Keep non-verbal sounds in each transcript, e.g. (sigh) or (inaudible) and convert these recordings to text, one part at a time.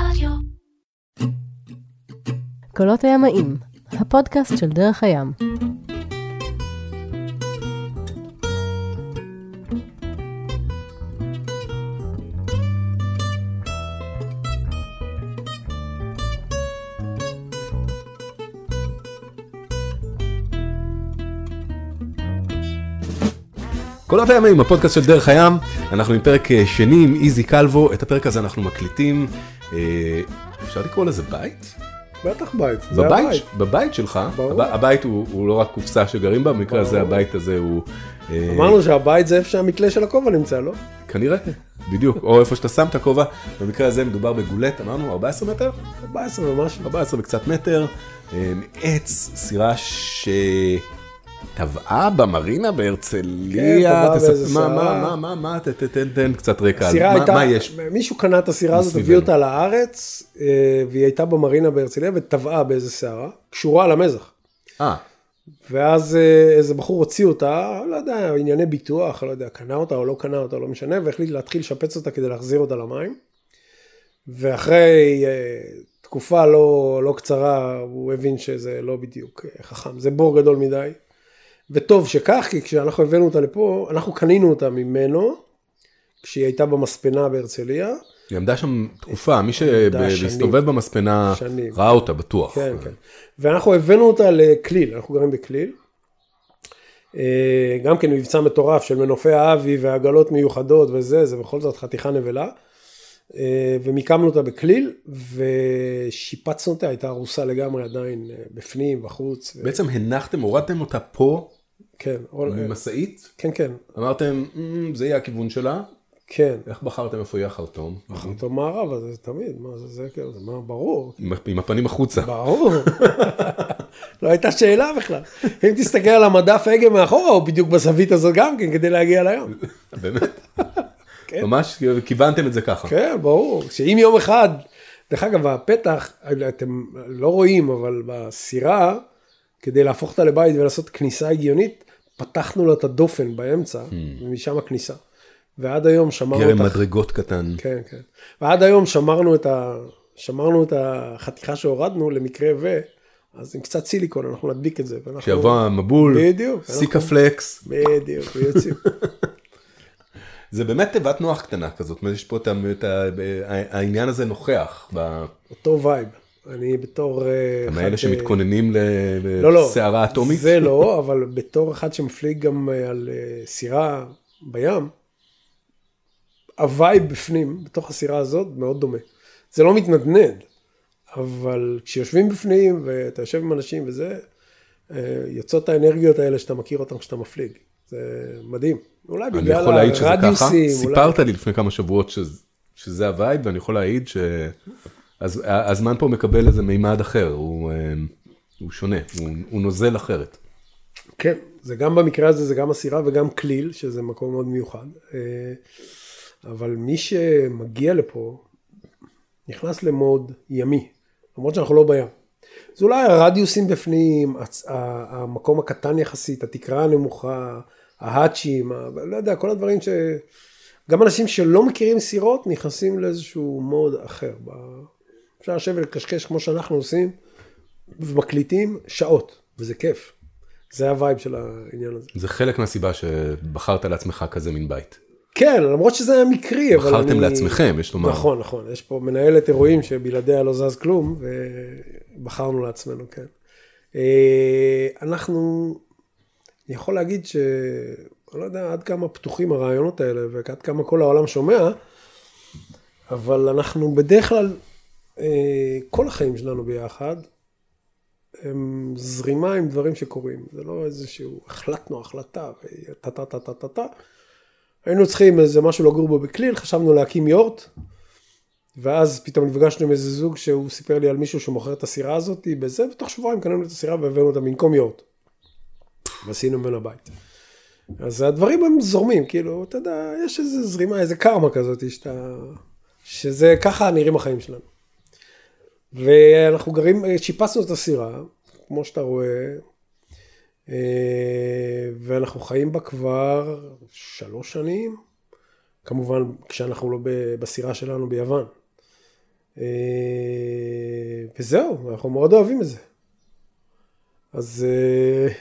רדיו. קולות הימאים, הפודקאסט של דרך הים. קולות הימים, הפודקאסט של דרך הים, אנחנו עם פרק אה, שני עם איזי קלבו, את הפרק הזה אנחנו מקליטים, אפשר לקרוא לזה בית? בטח בית, זה הבית. בבית שלך, הבית הוא, לא רק קופסה שגרים בה, במקרה הזה. הבית הזה הוא, אה, אמרנו שהבית זה איפה שהמקלה של הכובע נמצא, לא? כנראה, בדיוק, או איפה שאתה שם את הכובע, במקרה הזה מדובר בגולט, אמרנו 14 מטר? 14 ומשהו. 14 וקצת מטר, אה, עץ, סירה שטבעה במרינה בהרצליה, כן, טבעה מה. מה, מה, מה, מה, ת- ת- תן תן קצת רקע, מה- יש? מישהו קנה את הסירה הזאת. הביא אותה לארץ, אה, והיא הייתה במרינה בהרצליה וטבעה באיזה סערה, קשורה למזח. אה, ואז אה, איזה בחור הוציא אותה, לא יודע, ענייני ביטוח, לא יודע, קנה אותה או לא קנה אותה, לא משנה, והחליט להתחיל לשפץ אותה כדי להחזיר אותה למים. ואחרי אה, תקופה לא, לא קצרה, הוא הבין שזה לא בדיוק חכם, זה בור גדול מדי. וטוב שכך, כי כשאנחנו הבאנו אותה לפה, אנחנו קנינו אותה ממנו, כשהיא הייתה במספנה בהרצליה. היא עמדה שם תקופה, מי. שהסתובב במספנה שנים. ראה אותה בטוח. כן, כן. ואנחנו הבאנו אותה לכליל, אנחנו גרים בכליל. אה, גם כן מבצע מטורף של מנופי האבי ועגלות מיוחדות וזה, זה בכל זאת חתיכה נבלה. אה, ומיקמנו אותה בכליל, ושיפצנו אותה, הייתה ארוסה לגמרי עדיין אה, בפנים, בחוץ. ו... בעצם הנחתם, הורדתם אותה פה, כן, אול- ממשאית, כן, כן, אמרתם, "אמ, זה יהיה הכיוון שלה, כן. איך בחרתם איפה יהיה החרטום? אותו מערב, אז זה תמיד, מה זה, זה כאילו, זה מה, ברור. עם- עם הפנים החוצה. ברור. (laughs) לא הייתה שאלה בכלל. אם תסתכל על המדף הגה מאחורה, הוא בדיוק בזווית הזאת גם כן, כדי להגיע לים. (laughs) באמת? (laughs) כן. ממש כיוונתם את זה ככה. כן, ברור. שאם יום אחד, דרך אגב, הפתח, אתם לא רואים, אבל בסירה, כדי להפוך אותה לבית ולעשות כניסה הגיונית, פתחנו לה את הדופן באמצע, ומשם הכניסה. ועד היום שמרנו גרם את ה... מדרגות קטן. כן, כן. ועד היום שמרנו את, ה... שמרנו את החתיכה שהורדנו למקרה ו... אז עם קצת סיליקון אנחנו נדביק את זה. ואנחנו... כשיבוא המבול, בדיוק. סיקה אנחנו- פלקס, בדיוק, ויוצאים. (laughs) זה באמת תיבת נוח קטנה כזאת, יש פה את העניין הזה נוכח, אותו וייב. אני בתור... אה, אחד, מאלה אה, שמתכוננים לא, לא. לסערה אטומית. זה לא, אבל בתור אחד שמפליג גם אה, על סירה בים, הווייב בפנים, בתוך הסירה הזאת, מאוד דומה. זה לא מתנדנד, אבל כשיושבים בפנים ואתה יושב עם אנשים וזה, יוצאות האנרגיות האלה שאתה מכיר אותן כשאתה מפליג. זה מדהים. אולי אני בגלל יכול להעיד שזה ככה, הרדיוסים. אולי- סיפרת לי לפני כמה שבועות שזה- שזה הווייב, ואני יכול להעיד שהזמן פה מקבל איזה מימד אחר, הוא אה, הוא שונה, הוא- הוא נוזל אחרת. כן, זה גם במקרה הזה, זה גם הסירה וגם כליל, שזה מקום מאוד מיוחד. אה, אבל מי שמגיע לפה, נכנס למוד ימי, למרות שאנחנו לא בים. זה אולי הרדיוסים בפנים, המקום הקטן יחסית, התקרה הנמוכה, ה hatch ים, לא יודע, כל הדברים ש... גם אנשים שלא מכירים סירות נכנסים לאיזשהו מוד אחר. אפשר לשבת ולקשקש כמו שאנחנו עושים, ומקליטים שעות, וזה כיף. זה הווייב של העניין הזה. זה חלק מהסיבה שבחרת לעצמך כזה מין בית. כן, למרות שזה היה מקרי, אבל אני... בחרתם לעצמכם, יש לומר. נכון, נכון. יש פה מנהלת אירועים שבלעדיה לא זז כלום, ובחרנו לעצמנו, כן. אה, אנחנו, אני יכול להגיד ש... אני לא יודע עד כמה פתוחים הרעיונות האלה, ועד כמה כל העולם שומע, אבל אנחנו בדרך כלל, כל החיים שלנו ביחד, הם זרימה עם דברים שקורים. זה לא איזשהו, החלטנו החלטה, וטה טה טה טה טה טה. היינו צריכים איזה משהו לגור בו בכליל, חשבנו להקים יורט, ואז פתאום נפגשנו עם איזה זוג שהוא סיפר לי על מישהו שמוכר את הסירה הזאת, בזה, ותוך שבועיים קנינו את הסירה והבאנו אותה במקום יורט. ועשינו ממנה בית. אז הדברים הם זורמים, כאילו, אתה יודע, יש איזה זרימה, איזה קרמה כזאת, שאתה... שזה ככה נראים החיים שלנו. ואנחנו גרים, שיפצנו את הסירה, כמו שאתה רואה, אה, ואנחנו חיים בה כבר שלוש שנים, כמובן כשאנחנו לא בסירה שלנו ביוון. אה, וזהו, אנחנו מאוד אוהבים את זה. אז, אה,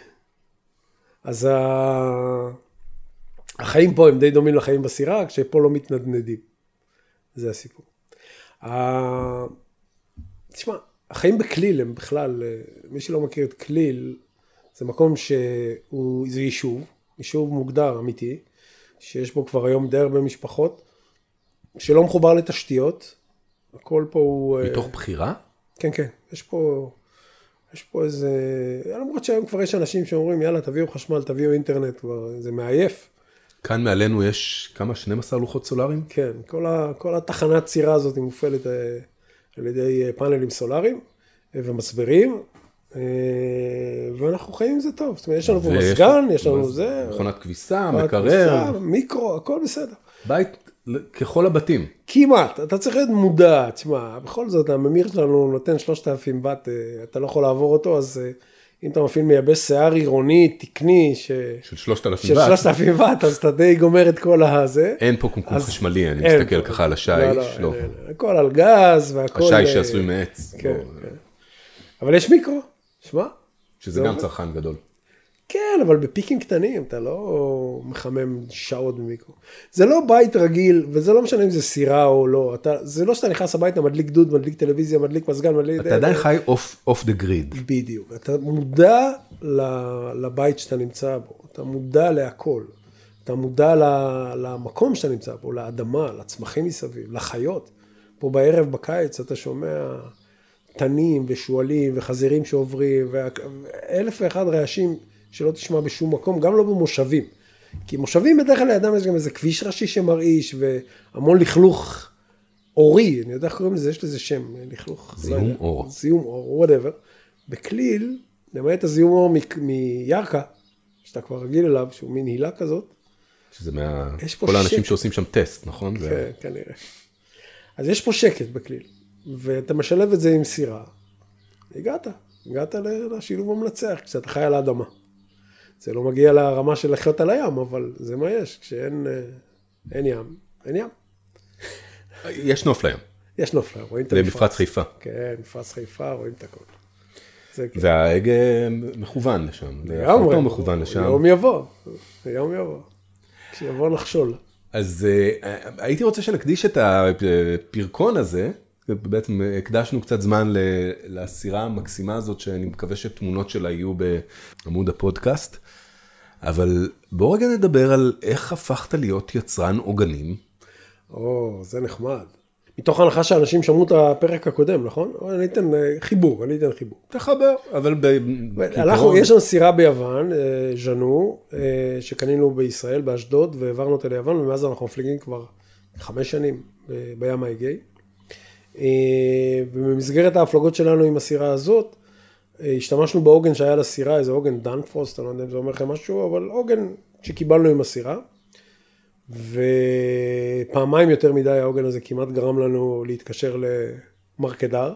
אז ה... החיים פה הם די דומים לחיים בסירה, כשפה לא מתנדנדים. זה הסיפור. תשמע, החיים בכליל הם בכלל, אה, מי שלא מכיר את כליל, זה מקום שהוא, זה יישוב, יישוב מוגדר, אמיתי, שיש בו כבר היום די הרבה משפחות, שלא מחובר לתשתיות, הכל פה הוא... אה, מתוך בחירה? כן, כן, יש פה, יש פה איזה, למרות שהיום כבר יש אנשים שאומרים, יאללה, תביאו חשמל, תביאו אינטרנט, כבר, זה מעייף. כאן מעלינו יש כמה? 12 לוחות סולאריים? כן, כל, ה, כל התחנת צירה הזאת מופעלת אה, על ידי אה, פאנלים סולאריים אה, ומצברים, אה, ואנחנו חיים עם זה טוב. זאת אומרת, יש לנו פה מזגן, יש לנו זה, מכונת כביסה, מקרר, מיקרו, הכל בסדר. בית ככל הבתים. כמעט, אתה צריך להיות מודע, תשמע, בכל זאת הממיר שלנו נותן 3,000 ואט, אה, אתה לא יכול לעבור אותו, אז אם אתה מפעיל מייבש שיער עירוני, תקני, ש... של 3,000 של ואט. 3,000 ואט, אז אתה די גומר את כל הזה. אין פה קומקום אז חשמלי, אני אין מסתכל פה. ככה על לא, השיש. לא, לא. אין, אין. הכל על גז והכל... השיש אה, שעשוי מעץ. כן, לא, כן. אבל יש מיקרו, שמע, שזה זה גם עובד. צרכן גדול. כן, אבל בפיקים קטנים, אתה לא מחמם שעות במיקרו. זה לא בית רגיל, וזה לא משנה אם זה סירה או לא. אתה, זה לא שאתה נכנס הביתה, מדליק דוד, מדליק טלוויזיה, מדליק מזגן, מדליק... אתה עדיין חי אוף דה גריד. בדיוק. אתה מודע לבית שאתה נמצא בו, אתה מודע להכל. אתה מודע למקום שאתה נמצא בו, לאדמה, לצמחים מסביב, לחיות. פה בערב בקיץ אתה שומע תנים ושועלים וחזירים שעוברים, ואלף ואחד רעשים שלא תשמע בשום מקום, גם לא במושבים. כי מושבים בדרך כלל לידם יש גם איזה כביש ראשי שמרעיש, והמון לכלוך אורי, אני יודע איך קוראים לזה, יש לזה שם, לכלוך. זיהום לא אור. זיהום אור, whatever. בכליל, למעט הזיהום אור מ- מירכא, שאתה כבר רגיל אליו, שהוא מין הילה כזאת, שזה מה... כל האנשים שקט. שעושים שם טסט, נכון? זה- כן, כנראה. אז יש פה שקט בכליל, ואתה משלב את זה עם סירה, הגעת, הגעת לשילוב המנצח, כשאתה חי על האדמה. זה לא מגיע לרמה של לחיות על הים, אבל זה מה יש, כשאין אה, אין ים, אין ים. יש נוף לים. יש נוף לים, רואים את המפרץ. מפרץ חיפה. כן, מפרץ חיפה, רואים את. זה כן. וההגה מכוון לשם. לגמרי. מכוון לשם. יום יבוא, יום יבוא. כשיבוא נחשול. אז אה, הייתי רוצה שנקדיש את הפרקון הזה, בעצם הקדשנו קצת זמן לסירה המקסימה הזאת, שאני מקווה שתמונות שלה יהיו בעמוד הפודקאסט, אבל בוא רגע נדבר על איך הפכת להיות יצרן עוגנים. או, זה נחמד. מתוך הנחה שאנשים שמעו את הפרק הקודם, נכון? אני אתן אה, חיבור, אני אתן חיבור. תחבר, אבל ב... אנחנו, יש לנו סירה ביוון, אה, ז'נו, אה, שקנינו בישראל, באשדוד, והעברנו אותה ליוון, ומאז אנחנו מפליגים כבר חמש שנים בים האגאי. אה, ובמסגרת ההפלגות שלנו עם הסירה הזאת, אה, השתמשנו בעוגן שהיה לסירה, איזה עוגן דנפרוסט, אני לא יודע אם זה אומר לכם משהו, אבל עוגן שקיבלנו עם הסירה. ופעמיים יותר מדי העוגן הזה כמעט גרם לנו להתקשר למרקדר.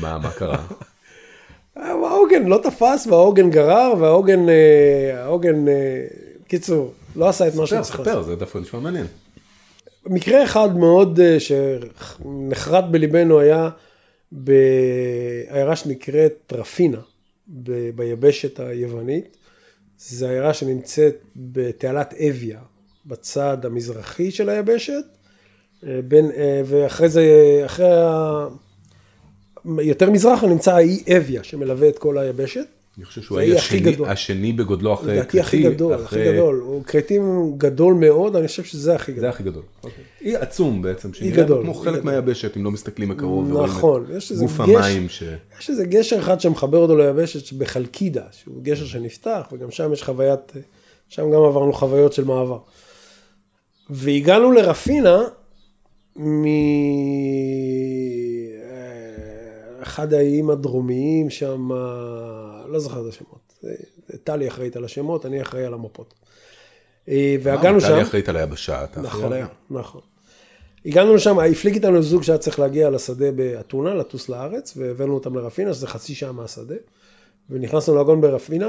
מה, מה קרה? העוגן לא תפס והעוגן גרר והעוגן, אה, העוגן, קיצור, לא עשה את מה שהוא ספר, צריך ספר, לעשות. זה דווקא נשמע מעניין. מקרה אחד מאוד אה, שנחרט בליבנו היה בעיירה שנקראת רפינה, ב- ביבשת היוונית. זו עיירה שנמצאת בתעלת אביה, בצד המזרחי של היבשת, אה, בין, אה, ואחרי זה, אחרי ה... יותר מזרחה נמצא האי אביה שמלווה את כל היבשת. אני חושב שהוא זה הכי השני, גדול. השני בגודלו אחרי לדעתי הכי גדול, הכי אחרי- גדול. הוא כרתים גדול מאוד, אני חושב שזה הכי זה גדול. הכי גדול. אי עצום בעצם, שנראה גדול, כמו חלק. מהיבשת, אם לא מסתכלים מקרוב. נכון, יש איזה גוף גש- המים ש... יש איזה גשר אחד שמחבר אותו ליבשת בחלקידה, שהוא גשר שנפתח, וגם שם יש חוויית, שם גם עברנו חוויות של מעבר. והגענו לרפינה מאחד האיים הדרומיים שם, לא זוכר את השמות. טלי אחראית על השמות, אני אחראי על המפות. אה, והגענו שם. טלי אחראית על היבשה, אתה אחראי נכון, על הים. נכון. הגענו לשם, הפליג איתנו זוג שהיה צריך להגיע לשדה באתונה, לטוס לארץ, והבאנו אותם לרפינה, שזה חצי שעה מהשדה. ונכנסנו לעגון ברפינה,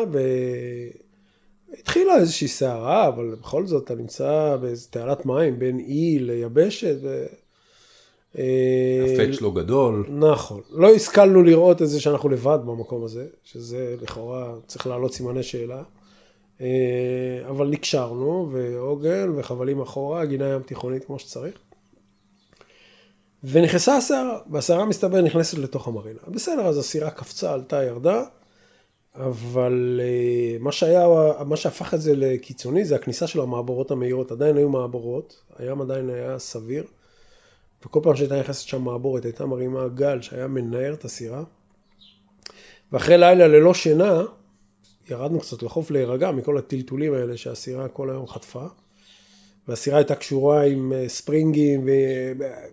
והתחילה איזושהי סערה, אבל בכל זאת אתה נמצא באיזו תעלת מים בין אי ליבשת, ו... אה, הפאץ' לא גדול. נכון. לא השכלנו לראות את זה שאנחנו לבד במקום הזה, שזה לכאורה צריך להעלות סימני שאלה. אה, אבל נקשרנו, ועוגן וחבלים אחורה, גינה ים תיכונית כמו שצריך. ונכנסה הסערה, והסערה מסתבר נכנסת לתוך המרינה. בסדר, אז הסירה קפצה, עלתה, ירדה, אבל אה, מה שהיה, מה שהפך את זה לקיצוני זה הכניסה של המעבורות המהירות. עדיין היו מעבורות, הים עדיין היה סביר, וכל פעם שהייתה נכנסת שם מעבורת הייתה מרימה גל שהיה מנער את הסירה. ואחרי לילה ללא שינה, ירדנו קצת לחוף להירגע מכל הטלטולים האלה שהסירה כל היום חטפה. והסירה הייתה קשורה עם אה, ספרינגים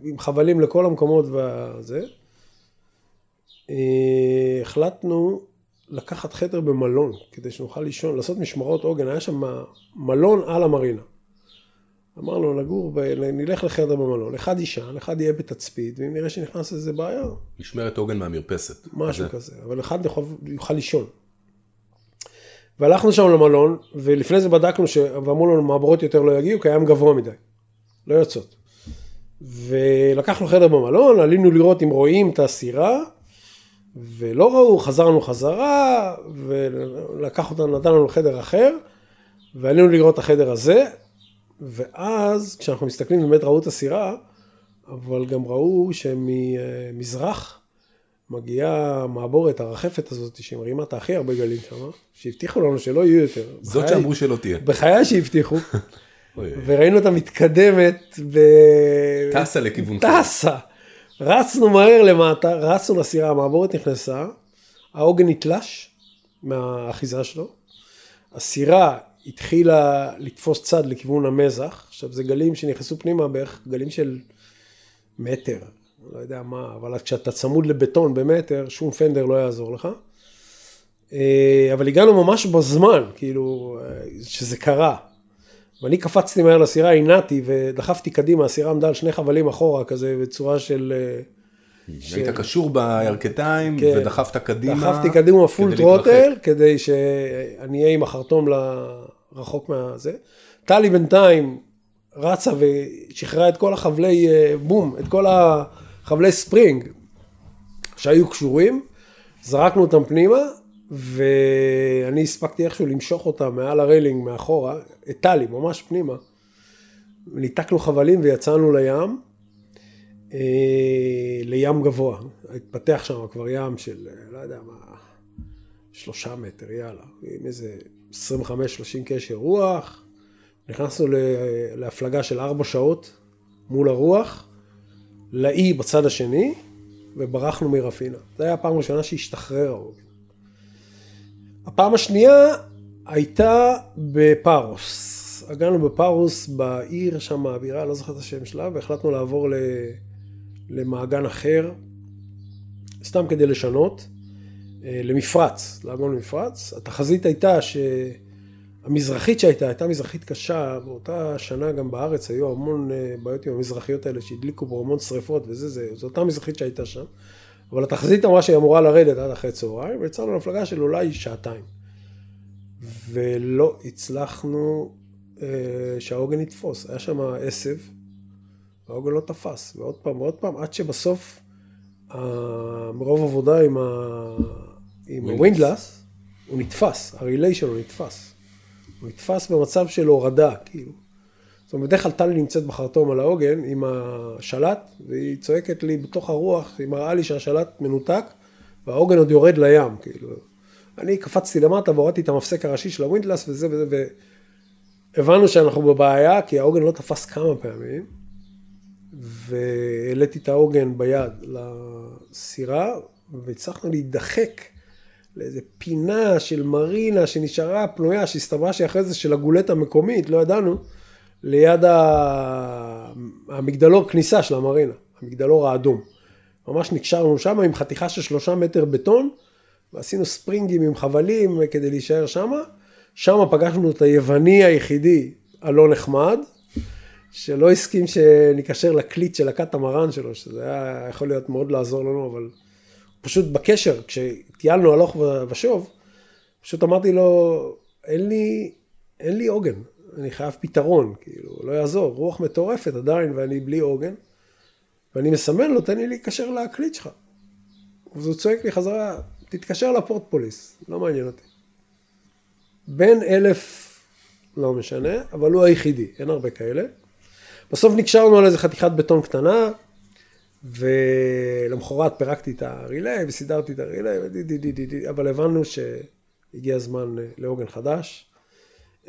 ועם חבלים לכל המקומות וזה. אה, החלטנו לקחת חדר במלון כדי שנוכל לישון, לעשות משמרות עוגן, היה שם מלון על המרינה. אמרנו נגור, נלך לחדר במלון, אחד יישן, אחד יהיה בתצפית, ואם נראה שנכנס איזה בעיה... משמרת עוגן מהמרפסת. משהו כזה, אבל אחד יוכל, יוכל לישון. והלכנו שם למלון, ולפני זה בדקנו, ש... ואמרו לנו מעברות יותר לא יגיעו, כי הים גבוה מדי, לא יוצאות. ולקחנו חדר במלון, עלינו לראות אם רואים את הסירה, ולא ראו, חזרנו חזרה, ולקח אותנו, נתן לנו חדר אחר, ועלינו לראות את החדר הזה, ואז כשאנחנו מסתכלים באמת ראו את הסירה, אבל גם ראו שממזרח מגיעה המעבורת הרחפת הזאת שמרימה את הכי הרבה גלים שם, שהבטיחו לנו שלא יהיו יותר. זאת בחיי, שאמרו שלא תהיה. בחיי שהבטיחו. (laughs) וראינו אותה מתקדמת ב... טסה לכיוון טסה. רצנו מהר למטה, רצנו לסירה, המעבורת נכנסה, העוגן נתלש מהאחיזה שלו, הסירה התחילה לתפוס צד לכיוון המזח, עכשיו זה גלים שנכנסו פנימה בערך גלים של מטר, לא יודע מה, אבל כשאתה צמוד לבטון במטר, שום פנדר לא יעזור לך. אה, אבל הגענו ממש בזמן, כאילו, אה, שזה קרה. ואני קפצתי מהר לסירה, הנעתי ודחפתי קדימה, הסירה עמדה על שני חבלים אחורה, כזה בצורה של... אה, היית קשור בירכתיים כן, ודחפת קדימה. דחפתי קדימה full throttle, כדי שאני אהיה עם החרטום רחוק מהזה. טלי בינתיים רצה ושחררה את כל החבלי בום, את כל החבלי spring שהיו קשורים, זרקנו אותם פנימה, ואני הספקתי איכשהו למשוך אותה מעל ה railing מאחורה, את טלי, ממש פנימה. ניתקנו חבלים ויצאנו לים, אה, לים גבוה. התפתח שם כבר ים של, לא יודע מה, שלושה מטר, יאללה, עם איזה 25-30 קשר רוח. נכנסנו להפלגה של ארבע שעות מול הרוח, לאי בצד השני, וברחנו מרפינה. זו הייתה הפעם הראשונה שהשתחרר העוגן. הפעם השנייה הייתה בפארוס. הגענו בפארוס בעיר שם, הבירה, לא זוכר את השם שלה, והחלטנו לעבור למעגן אחר, סתם כדי לשנות, אה, למפרץ, לעבור למפרץ. התחזית הייתה שהמזרחית שהייתה, הייתה מזרחית קשה, באותה שנה גם בארץ היו המון אה, בעיות עם המזרחיות האלה שהדליקו בו המון שריפות וזה, זה, זו אותה מזרחית שהייתה שם. אבל התחזית אמרה שהיא אמורה לרדת עד אחרי צהריים, ויצאנו למפלגה של אולי שעתיים. ולא הצלחנו אה, שהעוגן יתפוס, היה שם עשב, והעוגן לא תפס, ועוד פעם ועוד פעם, עד שבסוף, אה, מרוב עבודה עם, ה... עם ה windlass, הוא נתפס, ה relay שלו נתפס. הוא נתפס במצב של הורדה, כאילו. זאת אומרת, בדרך כלל טלי נמצאת בחרטום על העוגן עם השלט, והיא צועקת לי בתוך הרוח, היא מראה לי שהשלט מנותק, והעוגן עוד יורד לים, כאילו. אני קפצתי למטה והורדתי את המפסק הראשי של ה windlass וזה וזה, והבנו שאנחנו בבעיה, כי העוגן לא תפס כמה פעמים, והעליתי את העוגן ביד לסירה, והצלחנו להידחק לאיזה פינה של מרינה שנשארה פנויה, שהסתברה שהיא אחרי זה של הגולט המקומית, לא ידענו. ליד המגדלור כניסה של המרינה, המגדלור האדום. ממש נקשרנו שם עם חתיכה של שלושה מטר בטון, ועשינו ספרינגים עם חבלים כדי להישאר שם. שם פגשנו את היווני היחידי הלא נחמד, שלא הסכים שניקשר לקליט של הקטמרן שלו, שזה היה יכול להיות מאוד לעזור לנו, אבל פשוט בקשר, כשטיילנו הלוך ושוב, פשוט אמרתי לו, אין לי, אין לי עוגן, אני חייב פתרון, כאילו, לא יעזור, רוח מטורפת עדיין ואני בלי עוגן. ואני מסמן לו, תן לי להיקשר להקליט שלך. אז הוא צועק לי חזרה, תתקשר לפורטפוליס, לא מעניין אותי. בין אלף, לא משנה, אבל הוא היחידי, אין הרבה כאלה. בסוף נקשרנו על איזה חתיכת בטון קטנה, ולמחרת פירקתי את הרילי וסידרתי את הרילי, ודי, אבל הבנו שהגיע הזמן לעוגן חדש.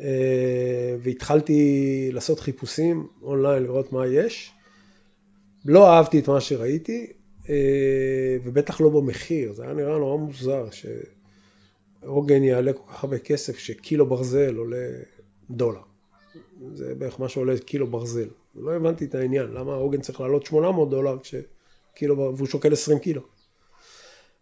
אה, והתחלתי לעשות חיפושים אונליין לראות מה יש. לא אהבתי את מה שראיתי, אה, ובטח לא במחיר, זה היה נראה נורא מוזר שעוגן יעלה כל כך הרבה כסף שקילו ברזל עולה דולר. זה בערך מה שעולה קילו ברזל. לא הבנתי את העניין, למה עוגן צריך לעלות 800 דולר כשקילו, והוא שוקל 20 קילו.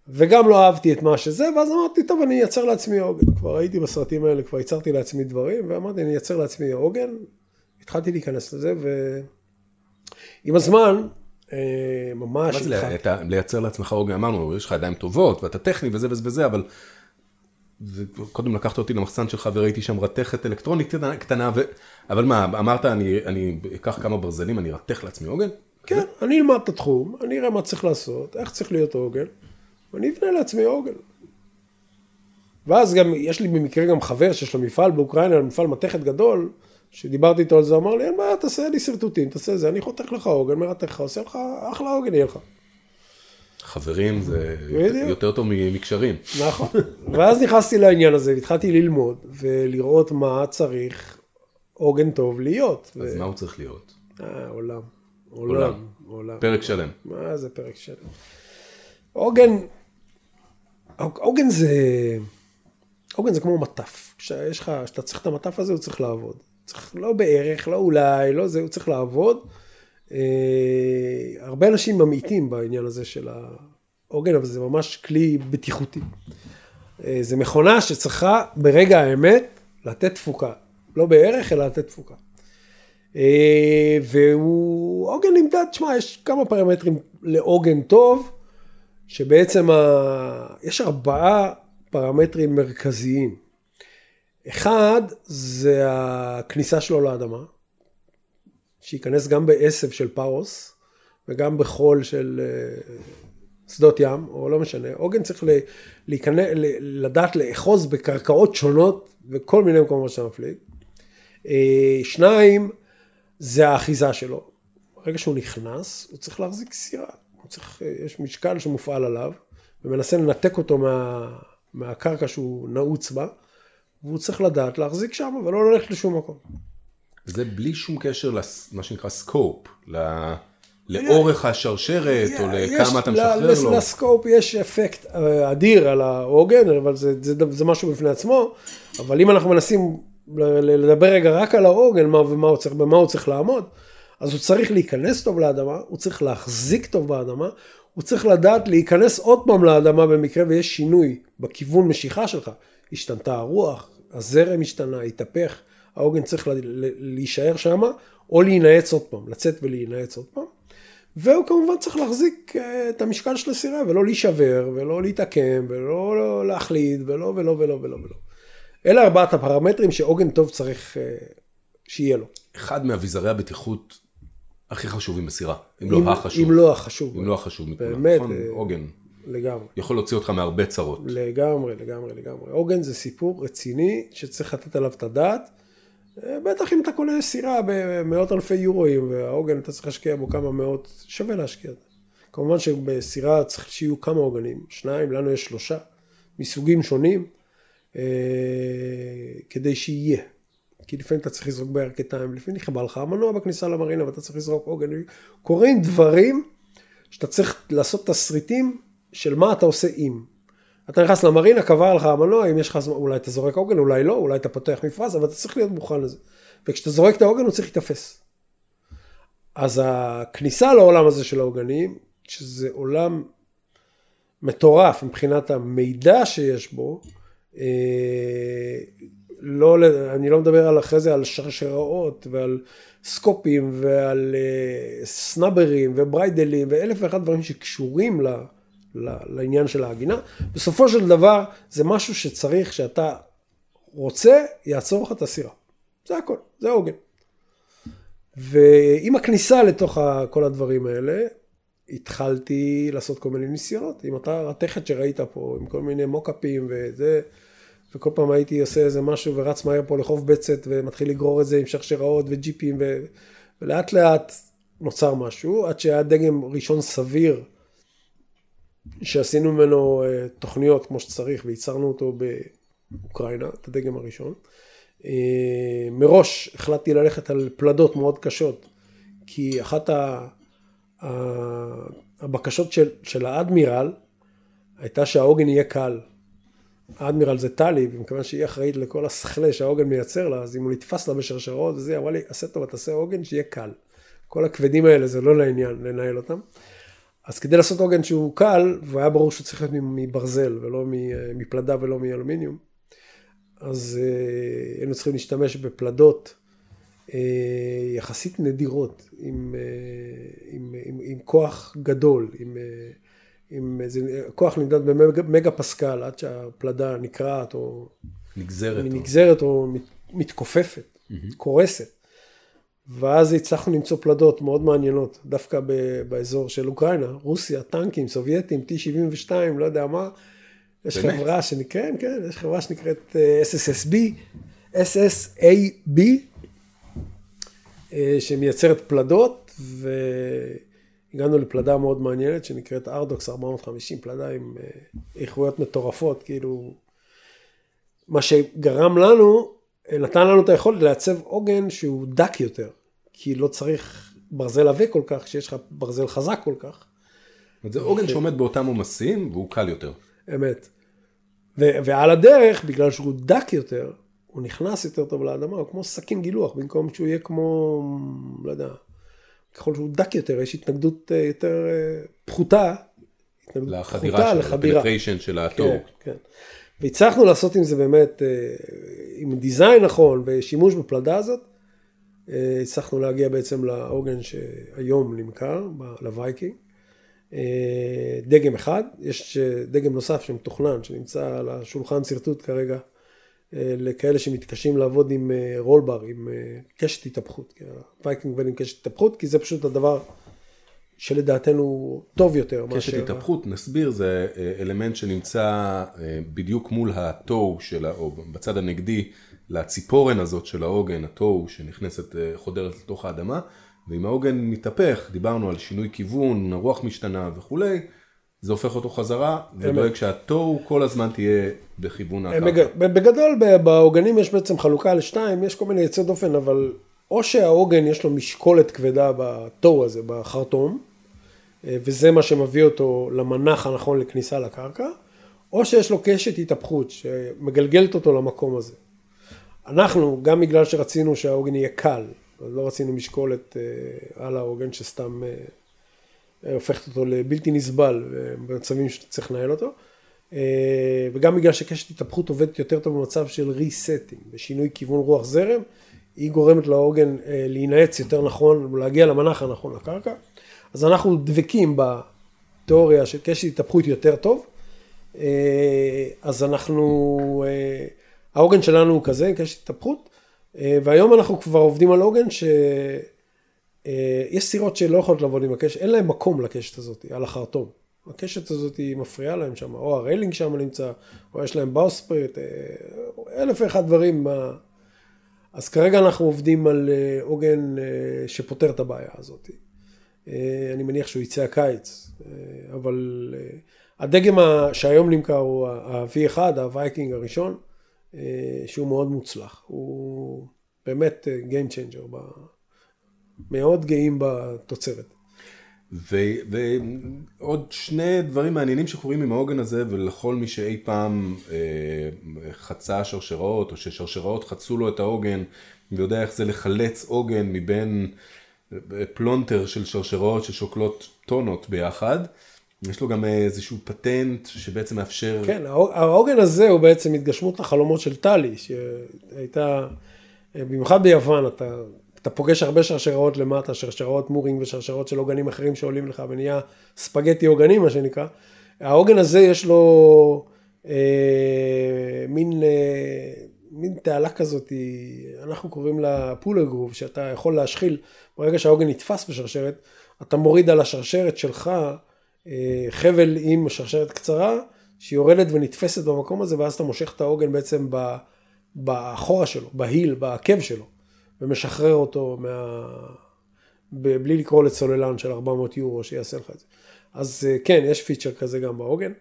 וגם לא אהבתי את מה שזה, ואז אמרתי, טוב, אני אייצר לעצמי עוגן. כבר הייתי בסרטים האלה, כבר ייצרתי לעצמי דברים, ואמרתי, אני אייצר לעצמי עוגן. התחלתי להיכנס לזה, ועם הזמן, אה, ממש... מה זה. לייצר לעצמך עוגן? אמרנו, יש לך ידיים טובות, ואתה טכני וזה וזה וזה, אבל... קודם לקחת אותי למחסן שלך וראיתי שם רתכת אלקטרונית קטנה, ו... אבל מה, אמרת, אני, אני אקח כמה ברזלים, אני ארתך לעצמי עוגן? כן, אני אלמד את התחום, אני אראה מה צריך לעשות, איך צריך להיות עוגן. ואני אבנה לעצמי עוגן. ואז גם, יש לי במקרה גם חבר שיש לו מפעל באוקראינה, מפעל מתכת גדול, שדיברתי איתו על זה, אמר לי, אין בעיה, תעשה לי שרטוטים, תעשה זה, אני חותך לך עוגן, מרתך לך, עושה לך, אחלה עוגן יהיה לך. חברים זה בדיוק. יותר טוב מקשרים. נכון. ואז נכנסתי לעניין הזה, והתחלתי ללמוד, ולראות מה צריך עוגן טוב להיות. אז ו... מה הוא צריך להיות? אה, עולם. עולם. עולם. פרק שלם. מה זה פרק שלם? עוגן, עוגן זה, עוגן זה כמו מטף. כשיש לך, כשאתה צריך את המטף הזה, הוא צריך לעבוד. צריך, לא בערך, לא אולי, לא זה, הוא צריך לעבוד. אה, הרבה אנשים ממעיטים בעניין הזה של העוגן, אבל זה ממש כלי בטיחותי. אה, זה מכונה שצריכה ברגע האמת לתת תפוקה. לא בערך, אלא לתת תפוקה. אה, והוא, עוגן נמדד, תשמע, יש כמה פרמטרים לעוגן טוב. שבעצם ה... יש ארבעה פרמטרים מרכזיים. אחד זה הכניסה שלו לאדמה, שייכנס גם בעשב של פארוס וגם בחול של אה, שדות ים, או לא משנה. עוגן צריך להיכנס, לדעת לאחוז בקרקעות שונות וכל מיני מקומות שאתה מפליג. אה, שניים, זה האחיזה שלו. ברגע שהוא נכנס, הוא צריך להחזיק סירה. צריך, יש משקל שמופעל עליו, ומנסה לנתק אותו מה, מהקרקע שהוא נעוץ בה, והוא צריך לדעת להחזיק שם ולא ללכת לשום מקום. זה בלי שום קשר למה שנקרא סקופ, לאורך השרשרת, או לכמה אתה משחרר לו. לסקופ יש אפקט אה, אדיר על העוגן, אבל זה, זה, זה משהו בפני עצמו, אבל אם אנחנו מנסים לדבר רגע רק על העוגן, מה ומה הוא צריך, במה הוא צריך לעמוד, אז הוא צריך להיכנס טוב לאדמה, הוא צריך להחזיק טוב באדמה, הוא צריך לדעת להיכנס עוד פעם לאדמה במקרה ויש שינוי בכיוון משיכה שלך. השתנתה הרוח, הזרם השתנה, התהפך, העוגן צריך להישאר שם, או להינעץ עוד פעם, לצאת ולהינעץ עוד פעם. והוא כמובן צריך להחזיק אה, את המשקל של הסירה ולא להישבר ולא להתעקם ולא להחליד ולא ולא ולא ולא ולא. אלה ארבעת הפרמטרים שעוגן טוב צריך אה, שיהיה לו. אחד מאביזרי הבטיחות הכי חשובים בסירה, אם לא החשוב. אם לא החשוב. אם לא החשוב מכולם. באמת. נכון, עוגן. לגמרי. יכול להוציא אותך מהרבה צרות. לגמרי, לגמרי, לגמרי. עוגן זה סיפור רציני שצריך לתת עליו את הדעת. בטח אם אתה קונה סירה במאות אלפי יורואים, והעוגן אתה צריך להשקיע בו כמה מאות, שווה להשקיע. כמובן שבסירה צריך שיהיו כמה עוגנים, שניים, לנו יש שלושה, מסוגים שונים, אה, כדי שיהיה. כי לפעמים אתה צריך לזרוק בירכתיים, לפעמים נכבה לך המנוע בכניסה למרינה ואתה צריך לזרוק עוגן. קורים דברים שאתה צריך לעשות תסריטים של מה אתה עושה אם. אתה נכנס למרינה, קבע לך המנוע, אם יש לך זמן, אולי אתה זורק עוגן, אולי לא, אולי אתה פותח מפרס, אבל אתה צריך להיות מוכן לזה. וכשאתה זורק את העוגן הוא צריך להתאפס. אז הכניסה לעולם הזה של העוגנים, שזה עולם מטורף מבחינת המידע שיש בו, אה, לא, אני לא מדבר על אחרי זה על שרשראות ועל סקופים ועל uh, סנאברים ובריידלים ואלף ואחד דברים שקשורים ל, ל, לעניין של ההגינה. בסופו של דבר זה משהו שצריך שאתה רוצה, יעצור לך את הסירה. זה הכל, זה עוגן. ועם הכניסה לתוך כל הדברים האלה, התחלתי לעשות כל מיני ניסיונות עם אותה רתכת שראית פה, עם כל מיני מוקאפים וזה, וכל פעם הייתי עושה איזה משהו ורץ מהר פה לחוף בצת ומתחיל לגרור את זה עם שרשראות וג'יפים ו... ולאט לאט נוצר משהו, עד שהיה דגם ראשון סביר שעשינו ממנו אה, תוכניות כמו שצריך וייצרנו אותו באוקראינה, את הדגם הראשון. אה, מראש החלטתי ללכת על פלדות מאוד קשות, כי אחת ה... הבקשות של, של האדמירל הייתה שהעוגן יהיה קל. האדמירל זה טלי, ומכיוון שהיא אחראית לכל הסכלה שהעוגן מייצר לה, אז אם הוא נתפס לה בשרשרות וזה, היא אמרה לי, עשה טוב, תעשה עוגן שיהיה קל. כל הכבדים האלה זה לא לעניין לנהל אותם. אז כדי לעשות עוגן שהוא קל, והיה ברור שהוא צריך להיות מברזל ולא מפלדה ולא מאלומיניום, אז אה, היינו צריכים להשתמש בפלדות אה, יחסית נדירות, עם, אה, עם, עם, עם כוח גדול, עם, עם איזה, כוח נמדד במגה פסקל עד שהפלדה נקרעת או נגזרת, נגזרת או, או מתכופפת, mm-hmm. קורסת. ואז הצלחנו למצוא פלדות מאוד מעניינות, דווקא ב, באזור של אוקראינה, רוסיה, טנקים, סובייטים, T-72, לא יודע מה. יש באמת? חברה שנקראת, כן, כן, יש חברה שנקראת אה, SSSB, SSAB, אה, שמייצרת פלדות, והגענו לפלדה מאוד מעניינת שנקראת ארדוקס 450, פלדה עם אה, איכויות מטורפות, כאילו, מה שגרם לנו נתן לנו את היכולת לעצב עוגן שהוא דק יותר, כי לא צריך ברזל עבה כל כך, שיש לך ברזל חזק כל כך. זה עוגן שעומד באותם עומסים והוא קל יותר. אמת. ו- ועל הדרך, בגלל שהוא דק יותר, הוא נכנס יותר טוב לאדמה, הוא כמו סכין גילוח, במקום שהוא יהיה כמו, לא יודע, ככל שהוא דק יותר, יש התנגדות אה, יותר אה, פחותה, התנגדות פחותה לחדירה. לחדירה. של התור. כן, כן. והצלחנו לעשות עם זה באמת, אה, עם דיזיין נכון ושימוש בפלדה הזאת, אה, הצלחנו להגיע בעצם לעוגן שהיום נמכר, לווייקינג. אה, דגם אחד, יש דגם נוסף שמתוכנן, שנמצא על השולחן שרטוט כרגע, לכאלה שמתקשים לעבוד עם roll bar, עם קשת התהפכות. הווייקינג עובד עם קשת התהפכות, כי זה פשוט הדבר שלדעתנו טוב יותר. קשת מאשר... התהפכות, נסביר, זה אה, אלמנט שנמצא אה, בדיוק מול התוהו, של, או בצד הנגדי לציפורן הזאת של העוגן, התוהו שנכנסת, אה, חודרת לתוך האדמה, ואם העוגן מתהפך, דיברנו על שינוי כיוון, הרוח משתנה וכולי, זה הופך אותו חזרה, ודואג שהתוהו כל הזמן תהיה בכיוון הקרקע. בגדול, בעוגנים יש בעצם חלוקה לשתיים, יש כל מיני יצא דופן, אבל או שהעוגן יש לו משקולת כבדה בתוהו הזה, בחרטום, וזה מה שמביא אותו למנח הנכון לכניסה לקרקע, או שיש לו קשת התהפכות שמגלגלת אותו למקום הזה. אנחנו, גם בגלל שרצינו שהעוגן יהיה קל, לא רצינו משקולת אה, על העוגן שסתם אה, הופכת אותו לבלתי נסבל במצבים שצריך לנהל אותו, וגם בגלל שקשת התהפכות עובדת יותר טוב במצב של ריסטינג, בשינוי כיוון רוח זרם, היא גורמת לעוגן להינעץ יותר נכון ולהגיע למנח הנכון לקרקע. אז אנחנו דבקים בתיאוריה של קשת התהפכות יותר טוב, אה, אז אנחנו, אה, העוגן שלנו הוא כזה, קשת התהפכות, אה, והיום אנחנו כבר עובדים על עוגן שיש סירות שלא יכולות לעבוד עם הקשת, אין להם מקום לקשת הזאת, על החרטום. הקשת הזאת היא מפריעה להם שם, או הריילינג שם נמצא, או יש להם באוספריט, אלף ואחד דברים. אז כרגע אנחנו עובדים על עוגן שפותר את הבעיה הזאת. אה, אני מניח שהוא יצא הקיץ, אה, אבל אה, הדגם שהיום נמכר הוא ה-V1, הווייקינג הראשון, שהוא מאוד מוצלח. הוא באמת Game Changer, מאוד גאים בתוצרת. ועוד שני דברים מעניינים שקורים עם העוגן הזה ולכל מי שאי פעם אה, חצה שרשראות או ששרשראות חצו לו את העוגן ויודע איך זה לחלץ עוגן מבין פלונטר של שרשראות ששוקלות טונות ביחד. יש לו גם איזשהו פטנט שבעצם מאפשר... כן, העוגן הזה הוא בעצם התגשמות החלומות של טלי, שהייתה, במיוחד ביוון, אתה, אתה פוגש הרבה שרשראות למטה, שרשראות מורינג ושרשראות של עוגנים אחרים שעולים לך ונהיה ספגטי עוגנים, מה שנקרא. העוגן הזה יש לו אה, מין... אה, מין תעלה כזאת, אנחנו קוראים לה פולר גרוב, שאתה יכול להשחיל, ברגע שהעוגן נתפס בשרשרת, אתה מוריד על השרשרת שלך אה, חבל עם שרשרת קצרה, שיורדת ונתפסת במקום הזה, ואז אתה מושך את העוגן בעצם ב- באחורה שלו, בהיל, בעקב שלו, ומשחרר אותו מה... בלי לקרוא לצוללן של 400 יורו שיעשה לך את זה. אז אה, כן, יש פיצ'ר כזה גם בעוגן.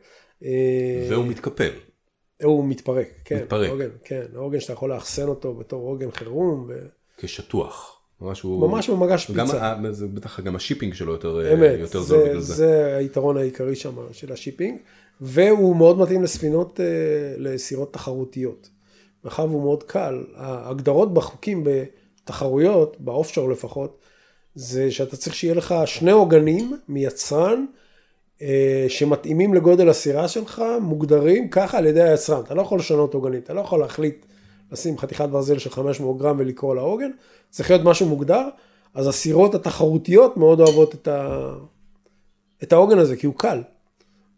אה, והוא מתקפל. הוא מתפרק, כן. מתפרק. העוגן, כן, העוגן שאתה יכול לאחסן אותו בתור עוגן חירום, ו... כשטוח. ממש הוא... ממש במגש פיצה. זה בטח גם ה shipping שלו יותר, אה, אמת, יותר זה, זול בגלל זה. זה היתרון העיקרי שם של ה shipping, והוא מאוד מתאים לספינות, אה, לסירות תחרותיות. מאחר והוא מאוד קל, ההגדרות בחוקים בתחרויות, ב offshore לפחות, זה שאתה צריך שיהיה לך שני עוגנים מיצרן שמתאימים לגודל הסירה שלך, מוגדרים ככה על ידי היצרן. אתה לא יכול לשנות עוגנים, אתה לא יכול להחליט לשים חתיכת ברזל של 500 גרם ולקרוא לה עוגן, צריך להיות משהו מוגדר. אז הסירות התחרותיות מאוד אוהבות את, ה... את העוגן הזה, כי הוא קל.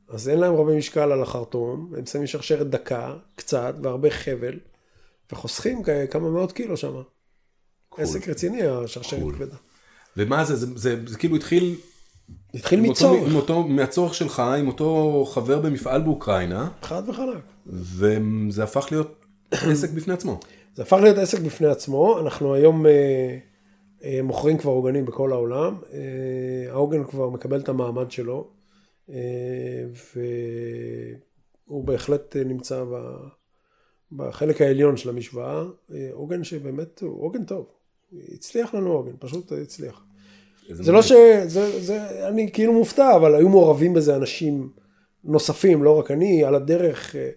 אז אין להם הרבה משקל על החרטום, הם שמים שרשרת דקה, קצת, והרבה חבל, וחוסכים כמה מאות קילו שם. עסק רציני, השרשרת. כבדה. ומה זה, זה, זה, זה כאילו התחיל... התחיל מצורך, עם אותו, מהצורך שלך, עם אותו חבר במפעל באוקראינה, חד וחלק. וזה הפך להיות (clears throat) עסק בפני עצמו. זה הפך להיות עסק בפני עצמו, אנחנו היום אה, אה, מוכרים כבר עוגנים בכל העולם, אה, העוגן כבר מקבל את המעמד שלו, אה, והוא בהחלט אה, נמצא ב, בחלק העליון של המשוואה, אה, עוגן שבאמת הוא עוגן טוב, הצליח לנו עוגן, פשוט הצליח. זה לא. ש... זה, זה, אני כאילו מופתע, אבל היו מעורבים בזה אנשים נוספים, לא רק אני, על הדרך אה,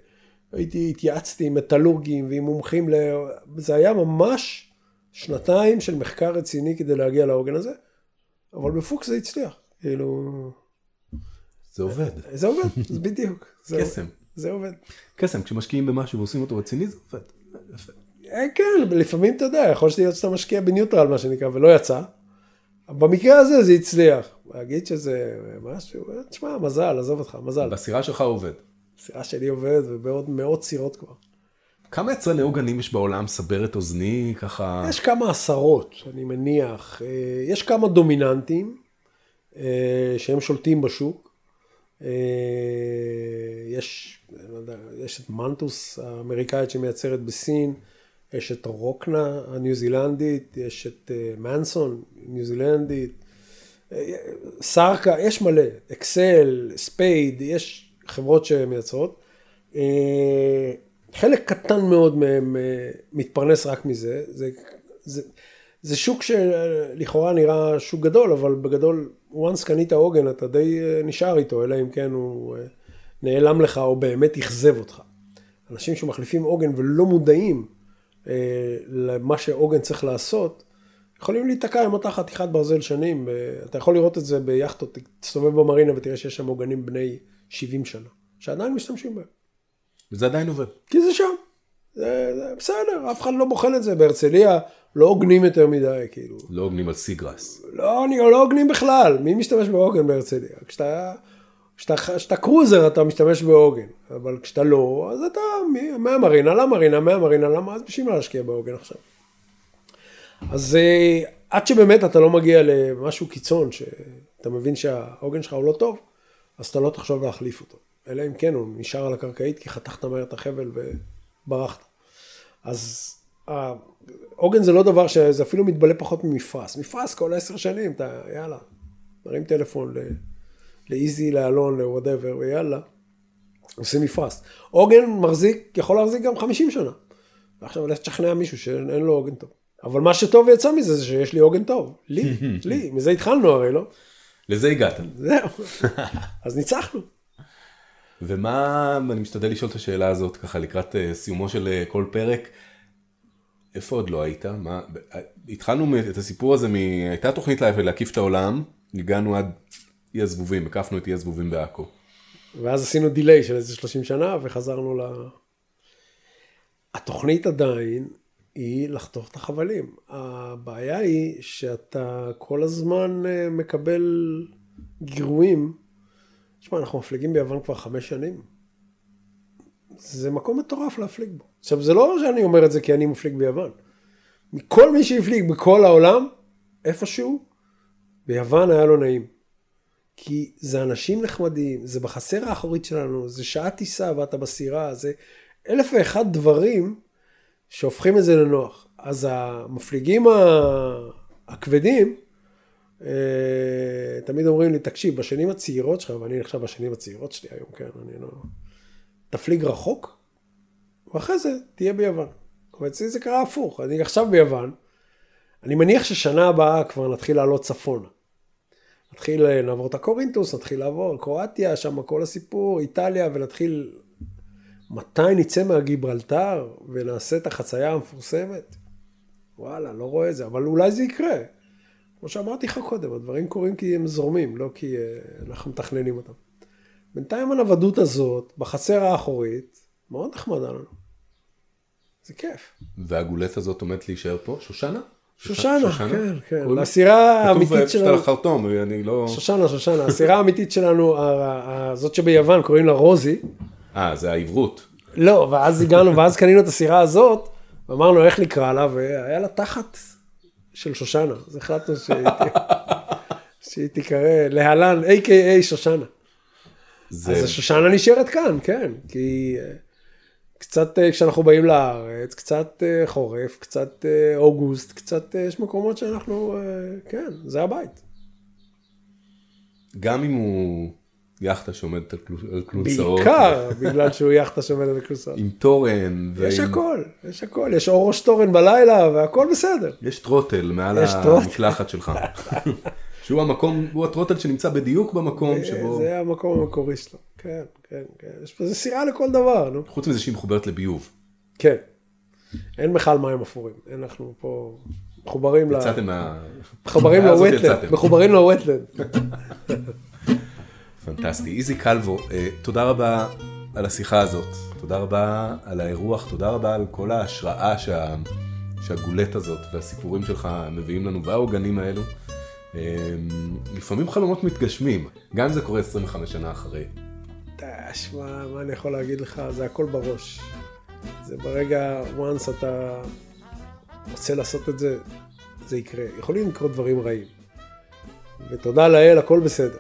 הייתי, התייעצתי עם מטאלורגים ועם מומחים, ל... זה היה ממש שנתיים של מחקר רציני כדי להגיע לעוגן הזה, אבל בפוקס זה הצליח, כאילו, זה עובד. זה עובד, זה בדיוק, זה, קסם. זה עובד. קסם, כשמשקיעים במשהו ועושים אותו רציני, זה עובד. יפה. אה, כן, לפעמים אתה יודע, יכול להיות שאתה משקיע בניוטרל מה שנקרא, ולא יצא. במקרה הזה זה הצליח. להגיד שזה משהו, אה, תשמע, מזל, עזוב אותך, מזל. בסירה שלך עובד. הסירה שלי עובדת ובעוד מאות סירות כבר. כמה יצרני עוגנים יש בעולם? סבר את אוזני, ככה... יש כמה עשרות, אני מניח. אה, יש כמה דומיננטים אה, שהם שולטים בשוק. יש, לא יודע, יש את מנטוס האמריקאית שמייצרת בסין, יש את רוקנה הניו זילנדית, יש את אה, מנסון ניו זילנדית, אה, סרקה, יש מלא, אקסל, ספייד, יש חברות שמייצרות. אה, חלק קטן מאוד מהם מתפרנס רק מזה. זה, זה, זה שוק שלכאורה נראה שוק גדול, אבל בגדול, once קנית עוגן, אתה די נשאר איתו, אלא אם כן הוא נעלם לך או באמת אכזב אותך. אנשים שמחליפים עוגן ולא מודעים למה שעוגן צריך לעשות, יכולים להיתקע עם אותה חתיכת ברזל שנים. אה, אתה יכול לראות את זה ביאכטות, תסתובב במרינה ותראה שיש שם עוגנים בני 70 שנה, שעדיין משתמשים בהם. וזה עדיין עובד. כי זה שם. זה, זה בסדר, אף אחד לא בוחן את זה. בהרצליה לא עוגנים יותר מדי, כאילו. לא עוגנים על sea grass. לא, אני לא עוגנים בכלל. מי משתמש בעוגן בהרצליה? כשאתה, כשאתה, cruiser אתה משתמש בעוגן, אבל כשאתה לא, אז אתה מהמרינה למרינה, מהמרינה למה, אז בשביל מה להשקיע בעוגן עכשיו? אז אה, עד שבאמת אתה לא מגיע למשהו קיצון, שאתה מבין שהעוגן שלך הוא לא טוב, אז אתה לא תחשוב להחליף אותו. אלא אם כן הוא נשאר על הקרקעית כי חתכת מהר את החבל וברחת. אז העוגן זה לא דבר שזה אפילו מתבלה פחות ממפרס. מפרס כל עשר שנים, אתה יאללה, מרים טלפון ל- לאיזי, לאלון, לוואטאבר, ויאללה, עושים מפרס. עוגן מחזיק, יכול להחזיק גם 50 שנה. ועכשיו לך תשכנע מישהו שאין לו עוגן טוב. אבל מה שטוב יצא מזה זה שיש לי עוגן טוב. לי, (laughs) לי, מזה התחלנו הרי, לא? לזה הגעת. (laughs) זהו. אז ניצחנו. ומה, אני משתדל לשאול את השאלה הזאת ככה לקראת אה, סיומו של אה, כל פרק. איפה עוד לא היית? מה, אה, התחלנו את הסיפור הזה, מ... הייתה תוכנית לה- להקיף את העולם, הגענו עד אי הזבובים, הקפנו את אי הזבובים בעכו. ואז עשינו דיליי של איזה 30 שנה וחזרנו ל... התוכנית עדיין היא לחתוך את החבלים. הבעיה היא שאתה כל הזמן אה, מקבל גירויים. תשמע, אנחנו מפליגים ביוון כבר חמש שנים. זה מקום מטורף להפליג בו. עכשיו, זה לא שאני אומר את זה כי אני מפליג ביוון. מכל מי שהפליג בכל העולם, איפשהו, ביוון היה לו נעים. כי זה אנשים נחמדים, זה בחצר האחורית שלנו, זה שעה טיסה ואתה בסירה, זה אלף ואחד דברים שהופכים את זה לנוח. אז המפליגים הכבדים, אה, תמיד אומרים לי, תקשיב, בשנים הצעירות שלך, ואני נחשב בשנים הצעירות שלי היום, כן, אני לא... תפליג רחוק, ואחרי זה תהיה ביוון. אבל אצלי זה קרה הפוך, אני עכשיו ביוון, אני מניח ששנה הבאה כבר נתחיל לעלות צפונה. נתחיל אה, לעבור את הקורינטוס, נתחיל לעבור קרואטיה, שם כל הסיפור, איטליה, ונתחיל... מתי נצא מהגיברלטר ונעשה את החצייה המפורסמת? וואלה, לא רואה את זה, אבל אולי זה יקרה. כמו שאמרתי לך קודם, הדברים קורים כי הם זורמים, לא כי uh, אנחנו מתכננים אותם. בינתיים הנוודות הזאת, בחצר האחורית, מאוד נחמדה לנו. זה כיף. והגולת הזאת עומדת להישאר פה? שושנה? שושנה, שושנה? כן, כן. הסירה האמיתית שלנו... כתוב פשוט על החרטום, אני לא... שושנה, שושנה. הסירה האמיתית שלנו, זאת שביוון, קוראים לה רוזי. אה, זה העברות. לא, ואז הגענו, ואז קנינו את הסירה הזאת, ואמרנו איך נקרא לה, והיה לה תחת של שושנה. אז החלטנו שהיא תיקרא להלן, A.K.A. שושנה. זה... אז השושנה נשארת כאן, כן, כי אה, קצת אה, כשאנחנו באים לארץ, קצת אה, חורף, קצת אוגוסט, קצת יש מקומות שאנחנו, כן, זה הבית. גם אם הוא יאכטה שעומדת על כלונסאות. בעיקר בגלל שהוא יאכטה שעומדת על כלונסאות. עם תורן. יש ועם... הכל, יש הכל, יש אור ראש תורן בלילה והכל בסדר. יש טרוטל מעל המקלחת שלך. (laughs) שהוא המקום, הוא הטרוטל שנמצא בדיוק במקום שבו... זה המקום המקורי שלו, כן, כן, כן. יש פה, סירה לכל דבר, נו. חוץ מזה שהיא מחוברת לביוב. כן. אין בכלל מים אפורים, אנחנו פה מחוברים ל... יצאתם מה... מחוברים לווטלנד, מחוברים לווטלנד. פנטסטי. איזי קלבו, אה, תודה רבה על השיחה הזאת, תודה רבה על האירוח, תודה רבה על כל ההשראה שה... שהגולט הזאת והסיפורים שלך מביאים לנו והעוגנים האלו. אה, לפעמים חלומות מתגשמים, גם אם זה קורה 25 שנה אחרי. תשמע, מה אני יכול להגיד לך, זה הכל בראש. זה ברגע, once אתה רוצה לעשות את זה, זה יקרה. יכולים לקרות דברים רעים. ותודה לאל, הכל בסדר.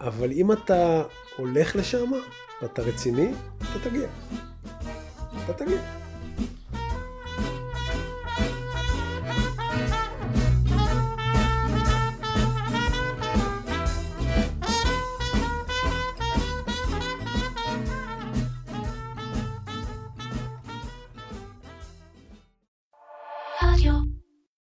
אבל אם אתה הולך לשם, ואתה רציני, אתה תגיע. אתה תגיע.